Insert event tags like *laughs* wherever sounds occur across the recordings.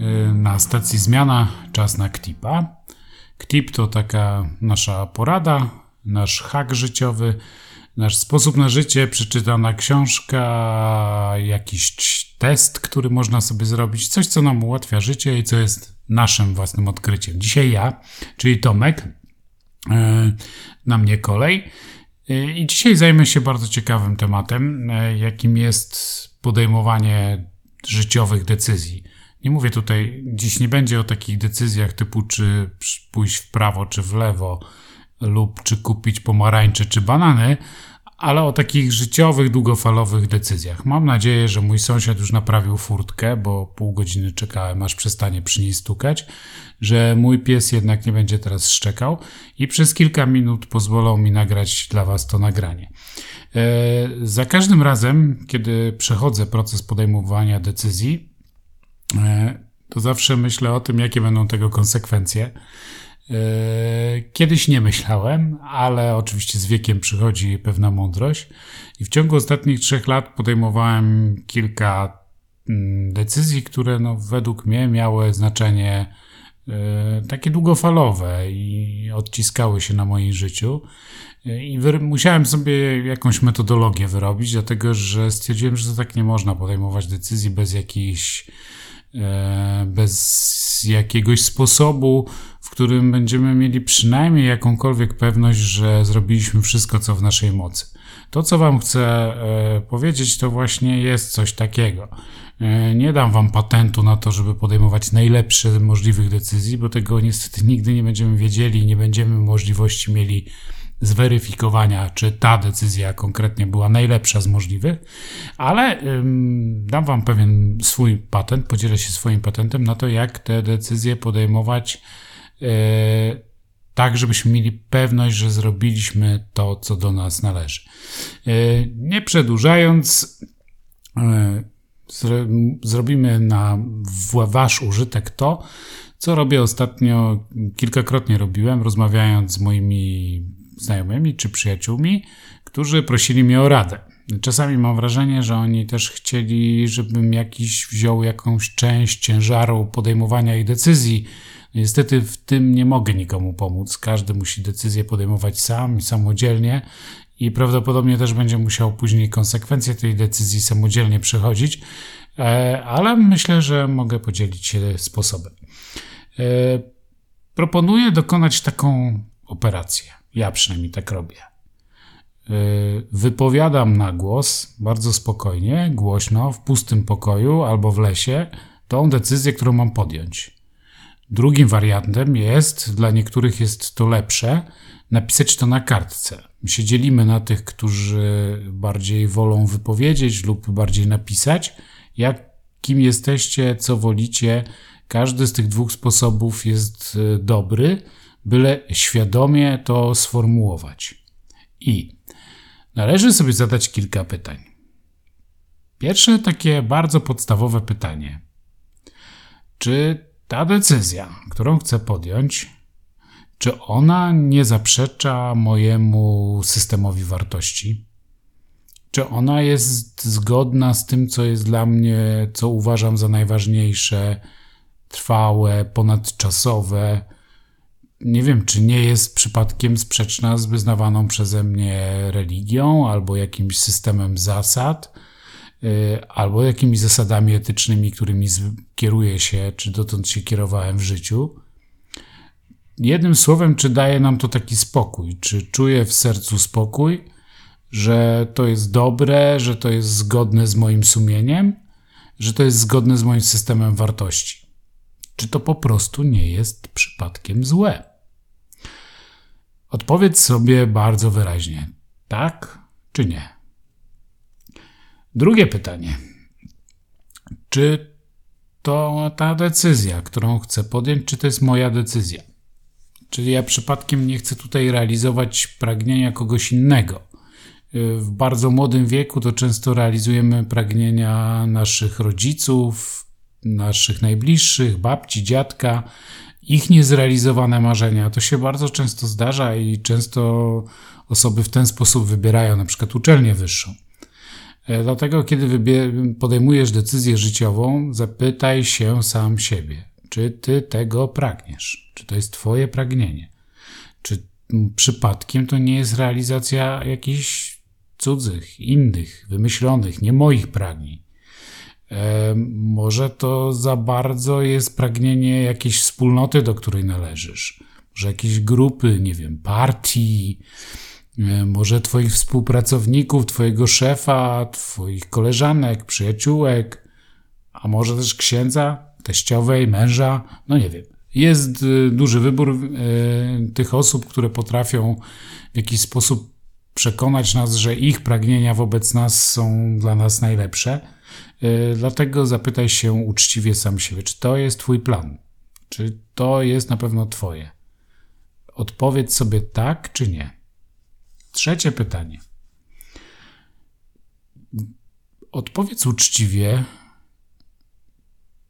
Y, na stacji Zmiana czas na KTIP-a. KTIP to taka nasza porada, nasz hak życiowy, nasz sposób na życie, przeczytana książka, jakiś test, który można sobie zrobić, coś, co nam ułatwia życie i co jest naszym własnym odkryciem. Dzisiaj ja, czyli Tomek, y, na mnie kolej. Y, I dzisiaj zajmę się bardzo ciekawym tematem, jakim jest podejmowanie życiowych decyzji. Nie mówię tutaj, dziś nie będzie o takich decyzjach typu czy pójść w prawo, czy w lewo, lub czy kupić pomarańcze, czy banany, ale o takich życiowych, długofalowych decyzjach. Mam nadzieję, że mój sąsiad już naprawił furtkę, bo pół godziny czekałem, aż przestanie przy niej stukać, że mój pies jednak nie będzie teraz szczekał i przez kilka minut pozwolą mi nagrać dla Was to nagranie. E, za każdym razem, kiedy przechodzę proces podejmowania decyzji, to zawsze myślę o tym, jakie będą tego konsekwencje. E, kiedyś nie myślałem, ale oczywiście z wiekiem przychodzi pewna mądrość. I w ciągu ostatnich trzech lat podejmowałem kilka mm, decyzji, które no, według mnie miały znaczenie takie długofalowe i odciskały się na moim życiu. I musiałem sobie jakąś metodologię wyrobić, dlatego że stwierdziłem, że tak nie można podejmować decyzji bez jakiejś, e, bez jakiegoś sposobu, w którym będziemy mieli przynajmniej jakąkolwiek pewność, że zrobiliśmy wszystko, co w naszej mocy. To, co Wam chcę e, powiedzieć, to właśnie jest coś takiego. E, nie dam Wam patentu na to, żeby podejmować najlepsze możliwych decyzji, bo tego niestety nigdy nie będziemy wiedzieli, nie będziemy możliwości mieli zweryfikowania, czy ta decyzja konkretnie była najlepsza z możliwych, ale ym, dam Wam pewien swój patent, podzielę się swoim patentem na to, jak te decyzje podejmować yy, tak, żebyśmy mieli pewność, że zrobiliśmy to, co do nas należy. Yy, nie przedłużając, yy, zrobimy na Wasz użytek to, co robię ostatnio, kilkakrotnie robiłem, rozmawiając z moimi znajomymi czy przyjaciółmi, którzy prosili mnie o radę. Czasami mam wrażenie, że oni też chcieli, żebym jakiś wziął jakąś część ciężaru podejmowania ich decyzji. Niestety w tym nie mogę nikomu pomóc. Każdy musi decyzję podejmować sam samodzielnie i prawdopodobnie też będzie musiał później konsekwencje tej decyzji samodzielnie przechodzić, e, ale myślę, że mogę podzielić się sposobem. E, proponuję dokonać taką operację. Ja przynajmniej tak robię. Y, wypowiadam na głos, bardzo spokojnie, głośno, w pustym pokoju albo w lesie, tą decyzję, którą mam podjąć. Drugim wariantem jest, dla niektórych jest to lepsze, napisać to na kartce. My się dzielimy na tych, którzy bardziej wolą wypowiedzieć lub bardziej napisać. Jak kim jesteście, co wolicie, każdy z tych dwóch sposobów jest y, dobry byle świadomie to sformułować. I należy sobie zadać kilka pytań. Pierwsze takie bardzo podstawowe pytanie. Czy ta decyzja, którą chcę podjąć, czy ona nie zaprzecza mojemu systemowi wartości? Czy ona jest zgodna z tym, co jest dla mnie, co uważam za najważniejsze, trwałe, ponadczasowe, nie wiem, czy nie jest przypadkiem sprzeczna z wyznawaną przeze mnie religią albo jakimś systemem zasad, y, albo jakimiś zasadami etycznymi, którymi kieruję się, czy dotąd się kierowałem w życiu. Jednym słowem, czy daje nam to taki spokój, czy czuję w sercu spokój, że to jest dobre, że to jest zgodne z moim sumieniem, że to jest zgodne z moim systemem wartości. Czy to po prostu nie jest przypadkiem złe? Odpowiedz sobie bardzo wyraźnie: tak czy nie. Drugie pytanie: czy to ta decyzja, którą chcę podjąć, czy to jest moja decyzja? Czyli ja przypadkiem nie chcę tutaj realizować pragnienia kogoś innego. W bardzo młodym wieku to często realizujemy pragnienia naszych rodziców, naszych najbliższych, babci, dziadka, ich niezrealizowane marzenia. To się bardzo często zdarza i często osoby w ten sposób wybierają na przykład uczelnię wyższą. E, dlatego, kiedy podejmujesz decyzję życiową, zapytaj się sam siebie, czy ty tego pragniesz, czy to jest twoje pragnienie, czy przypadkiem to nie jest realizacja jakichś cudzych, innych, wymyślonych, nie moich pragnień. Może to za bardzo jest pragnienie jakiejś wspólnoty, do której należysz, może jakiejś grupy, nie wiem, partii, może Twoich współpracowników, Twojego szefa, Twoich koleżanek, przyjaciółek, a może też księdza, teściowej, męża, no nie wiem. Jest e, duży wybór tych osób, które potrafią w jakiś sposób przekonać nas, że ich pragnienia wobec nas są dla nas najlepsze. E, dlatego zapytaj się uczciwie sam siebie, czy to jest Twój plan? Czy to jest na pewno Twoje? Odpowiedz sobie tak czy nie. Trzecie pytanie. Odpowiedz uczciwie,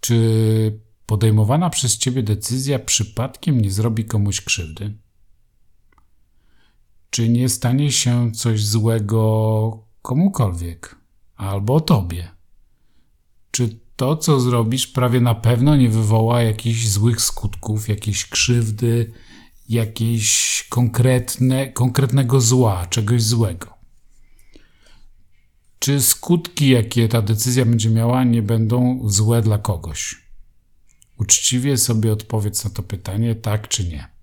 czy podejmowana przez Ciebie decyzja przypadkiem nie zrobi komuś krzywdy? Czy nie stanie się coś złego komukolwiek albo Tobie? Czy to, co zrobisz, prawie na pewno nie wywoła jakichś złych skutków, jakiejś krzywdy, jakiejś konkretne, konkretnego zła, czegoś złego? Czy skutki, jakie ta decyzja będzie miała, nie będą złe dla kogoś? Uczciwie sobie odpowiedz na to pytanie, tak czy nie.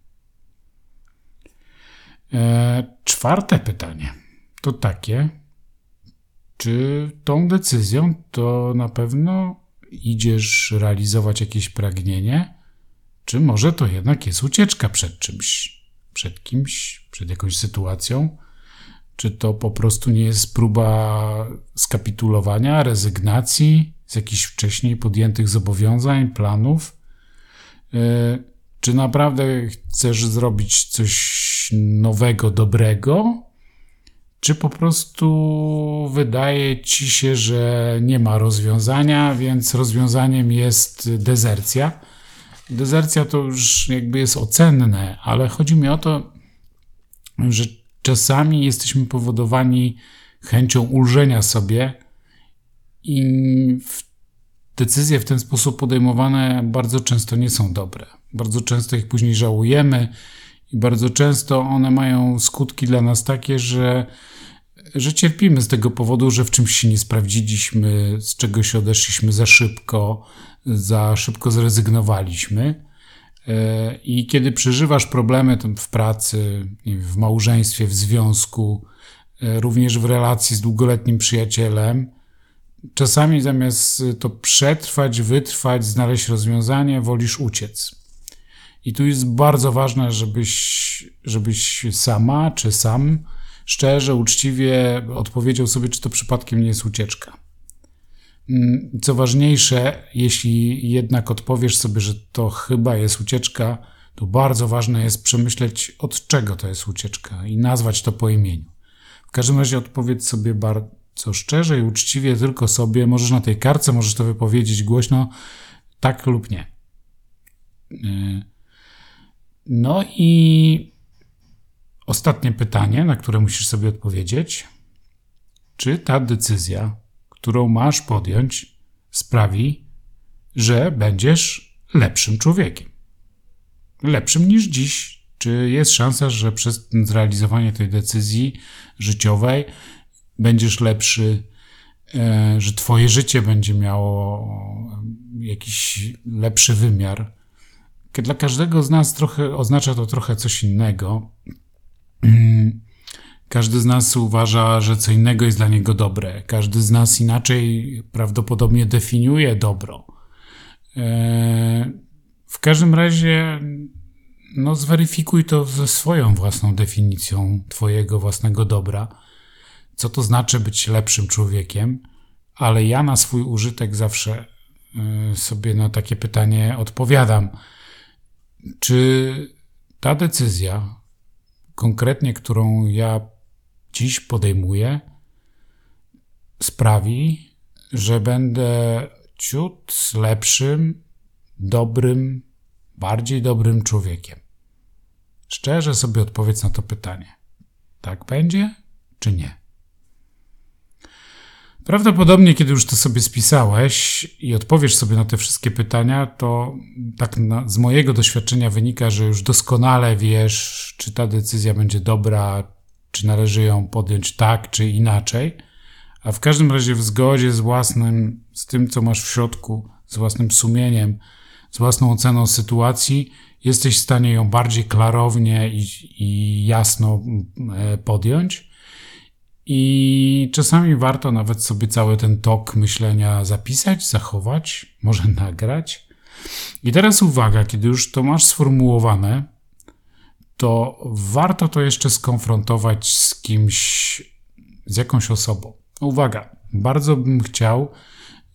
E, czwarte pytanie to takie, czy tą decyzją to na pewno idziesz realizować jakieś pragnienie, czy może to jednak jest ucieczka przed czymś, przed kimś, przed jakąś sytuacją? Czy to po prostu nie jest próba skapitulowania, rezygnacji z jakichś wcześniej podjętych zobowiązań, planów? E, czy naprawdę chcesz zrobić coś nowego, dobrego? Czy po prostu wydaje ci się, że nie ma rozwiązania, więc rozwiązaniem jest dezercja? Dezercja to już jakby jest ocenne, ale chodzi mi o to, że czasami jesteśmy powodowani chęcią ulżenia sobie i decyzje w ten sposób podejmowane bardzo często nie są dobre. Bardzo często ich później żałujemy i bardzo często one mają skutki dla nas takie, że, że cierpimy z tego powodu, że w czymś się nie sprawdziliśmy, z czegoś odeszliśmy za szybko, za szybko zrezygnowaliśmy. E, I kiedy przeżywasz problemy w pracy, w małżeństwie, w związku, e, również w relacji z długoletnim przyjacielem, czasami zamiast to przetrwać, wytrwać, znaleźć rozwiązanie, wolisz uciec. I tu jest bardzo ważne, żebyś, żebyś sama czy sam szczerze, uczciwie odpowiedział sobie, czy to przypadkiem nie jest ucieczka. Mm, co ważniejsze, jeśli jednak odpowiesz sobie, że to chyba jest ucieczka, to bardzo ważne jest przemyśleć, od czego to jest ucieczka i nazwać to po imieniu. W każdym razie odpowiedz sobie bardzo szczerze i uczciwie tylko sobie, możesz na tej kartce, możesz to wypowiedzieć głośno, tak lub nie. Yy, no i ostatnie pytanie, na które musisz sobie odpowiedzieć. Czy ta decyzja, którą masz podjąć, sprawi, że będziesz lepszym człowiekiem? Lepszym niż dziś? Czy jest szansa, że przez zrealizowanie tej decyzji życiowej będziesz lepszy, e, że Twoje życie będzie miało jakiś lepszy wymiar? Dla każdego z nas trochę oznacza to trochę coś innego. Mm, każdy z nas uważa, że co innego jest dla niego dobre. Każdy z nas inaczej prawdopodobnie definiuje dobro. E, w każdym razie, no, zweryfikuj to ze swoją własną definicją Twojego własnego dobra. Co to znaczy być lepszym człowiekiem? Ale ja na swój użytek zawsze e, sobie na takie pytanie odpowiadam czy ta decyzja, konkretnie którą ja dziś podejmuję, sprawi, że będę ciut lepszym, dobrym, bardziej dobrym człowiekiem? Szczerze sobie odpowiedz na to pytanie. Tak będzie, czy nie? Prawdopodobnie, kiedy już to sobie spisałeś i odpowiesz sobie na te wszystkie pytania, to tak na, z mojego doświadczenia wynika, że już doskonale wiesz, czy ta decyzja będzie dobra, czy należy ją podjąć tak, czy inaczej, a w każdym razie w zgodzie z własnym, z tym, co masz w środku, z własnym sumieniem, z własną oceną sytuacji, jesteś w stanie ją bardziej klarownie i, i jasno e, podjąć. I czasami warto nawet sobie cały ten tok myślenia zapisać, zachować, może *laughs* nagrać. I teraz uwaga, kiedy już to masz sformułowane, to warto to jeszcze skonfrontować z kimś, z jakąś osobą. Uwaga, bardzo bym chciał,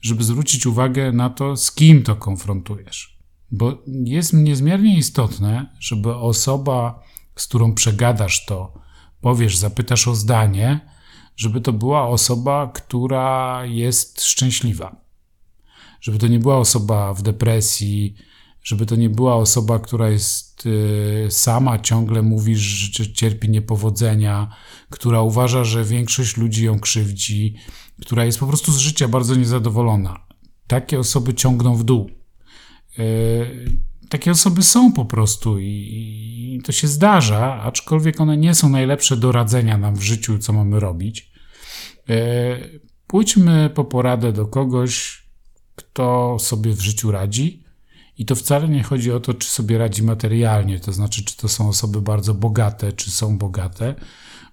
żeby zwrócić uwagę na to, z kim to konfrontujesz. Bo jest niezmiernie istotne, żeby osoba, z którą przegadasz to, powiesz, zapytasz o zdanie, żeby to była osoba, która jest szczęśliwa. Żeby to nie była osoba w depresji, żeby to nie była osoba, która jest y, sama, ciągle mówi, że cierpi niepowodzenia, która uważa, że większość ludzi ją krzywdzi, która jest po prostu z życia bardzo niezadowolona. Takie osoby ciągną w dół. Y, takie osoby są po prostu i, to się zdarza, aczkolwiek one nie są najlepsze do radzenia nam w życiu, co mamy robić. Y, pójdźmy po poradę do kogoś, kto sobie w życiu radzi, i to wcale nie chodzi o to, czy sobie radzi materialnie, to znaczy, czy to są osoby bardzo bogate, czy są bogate,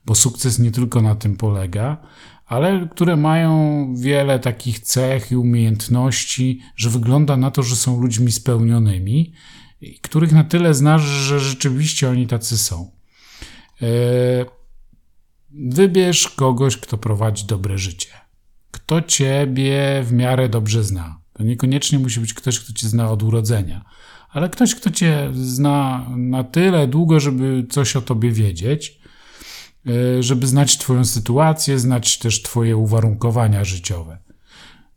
bo sukces nie tylko na tym polega, ale które mają wiele takich cech i umiejętności, że wygląda na to, że są ludźmi spełnionymi, których na tyle znasz, że rzeczywiście oni tacy są. Wybierz kogoś, kto prowadzi dobre życie. Kto ciebie w miarę dobrze zna. To niekoniecznie musi być ktoś, kto cię zna od urodzenia, ale ktoś, kto cię zna na tyle długo, żeby coś o tobie wiedzieć, e, żeby znać Twoją sytuację, znać też Twoje uwarunkowania życiowe.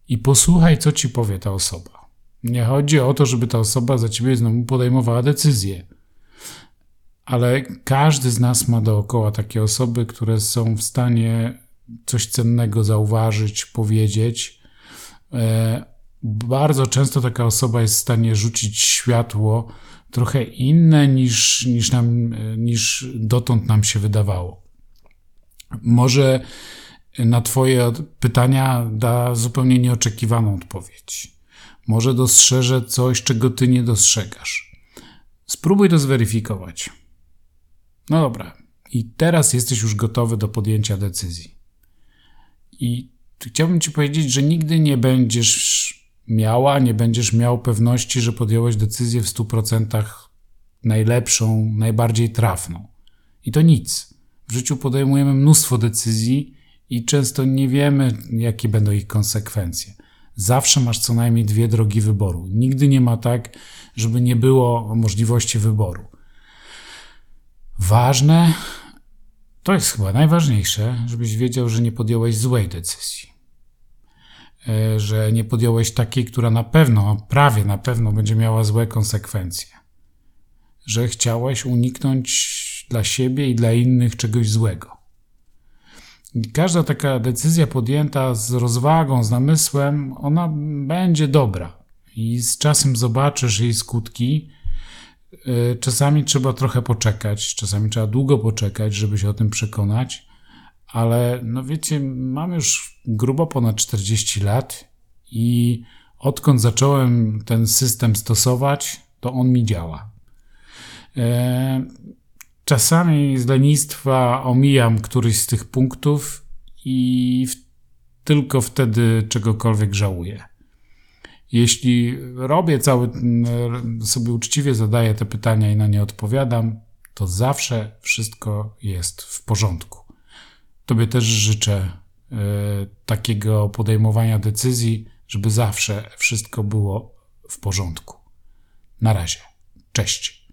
I posłuchaj, co ci powie ta osoba. Nie chodzi o to, żeby ta osoba za ciebie znowu podejmowała decyzję. Ale każdy z nas ma dookoła takie osoby, które są w stanie coś cennego zauważyć, powiedzieć, e, bardzo często taka osoba jest w stanie rzucić światło trochę inne niż, niż, nam, niż dotąd nam się wydawało. Może na Twoje pytania da zupełnie nieoczekiwaną odpowiedź. Może dostrzeże coś, czego Ty nie dostrzegasz. Spróbuj to zweryfikować. No dobra, i teraz jesteś już gotowy do podjęcia decyzji. I chciałbym Ci powiedzieć, że nigdy nie będziesz miała, nie będziesz miał pewności, że podjąłeś decyzję w 100% najlepszą, najbardziej trafną. I to nic. W życiu podejmujemy mnóstwo decyzji i często nie wiemy, jakie będą ich konsekwencje. Zawsze masz co najmniej dwie drogi wyboru. Nigdy nie ma tak, żeby nie było możliwości wyboru. Ważne, to jest chyba najważniejsze, żebyś wiedział, że nie podjąłeś złej decyzji. E, że nie podjąłeś takiej, która na pewno, prawie na pewno będzie miała złe konsekwencje. Że chciałeś uniknąć dla siebie i dla innych czegoś złego. Każda taka decyzja podjęta z rozwagą, z namysłem, ona będzie dobra. I z czasem zobaczysz jej skutki. E, czasami trzeba trochę poczekać, czasami trzeba długo poczekać, żeby się o tym przekonać, ale no wiecie, mam już grubo ponad 40 lat i odkąd zacząłem ten system stosować, to on mi działa. E, czasami z lenistwa omijam któryś z tych punktów i tylko wtedy czegokolwiek żałuję. Jeśli robię cały, sobie uczciwie zadaję te pytania i na nie odpowiadam, to zawsze wszystko jest w porządku. Tobie też życzę y, takiego podejmowania decyzji, żeby zawsze wszystko było w porządku. Na razie. Cześć.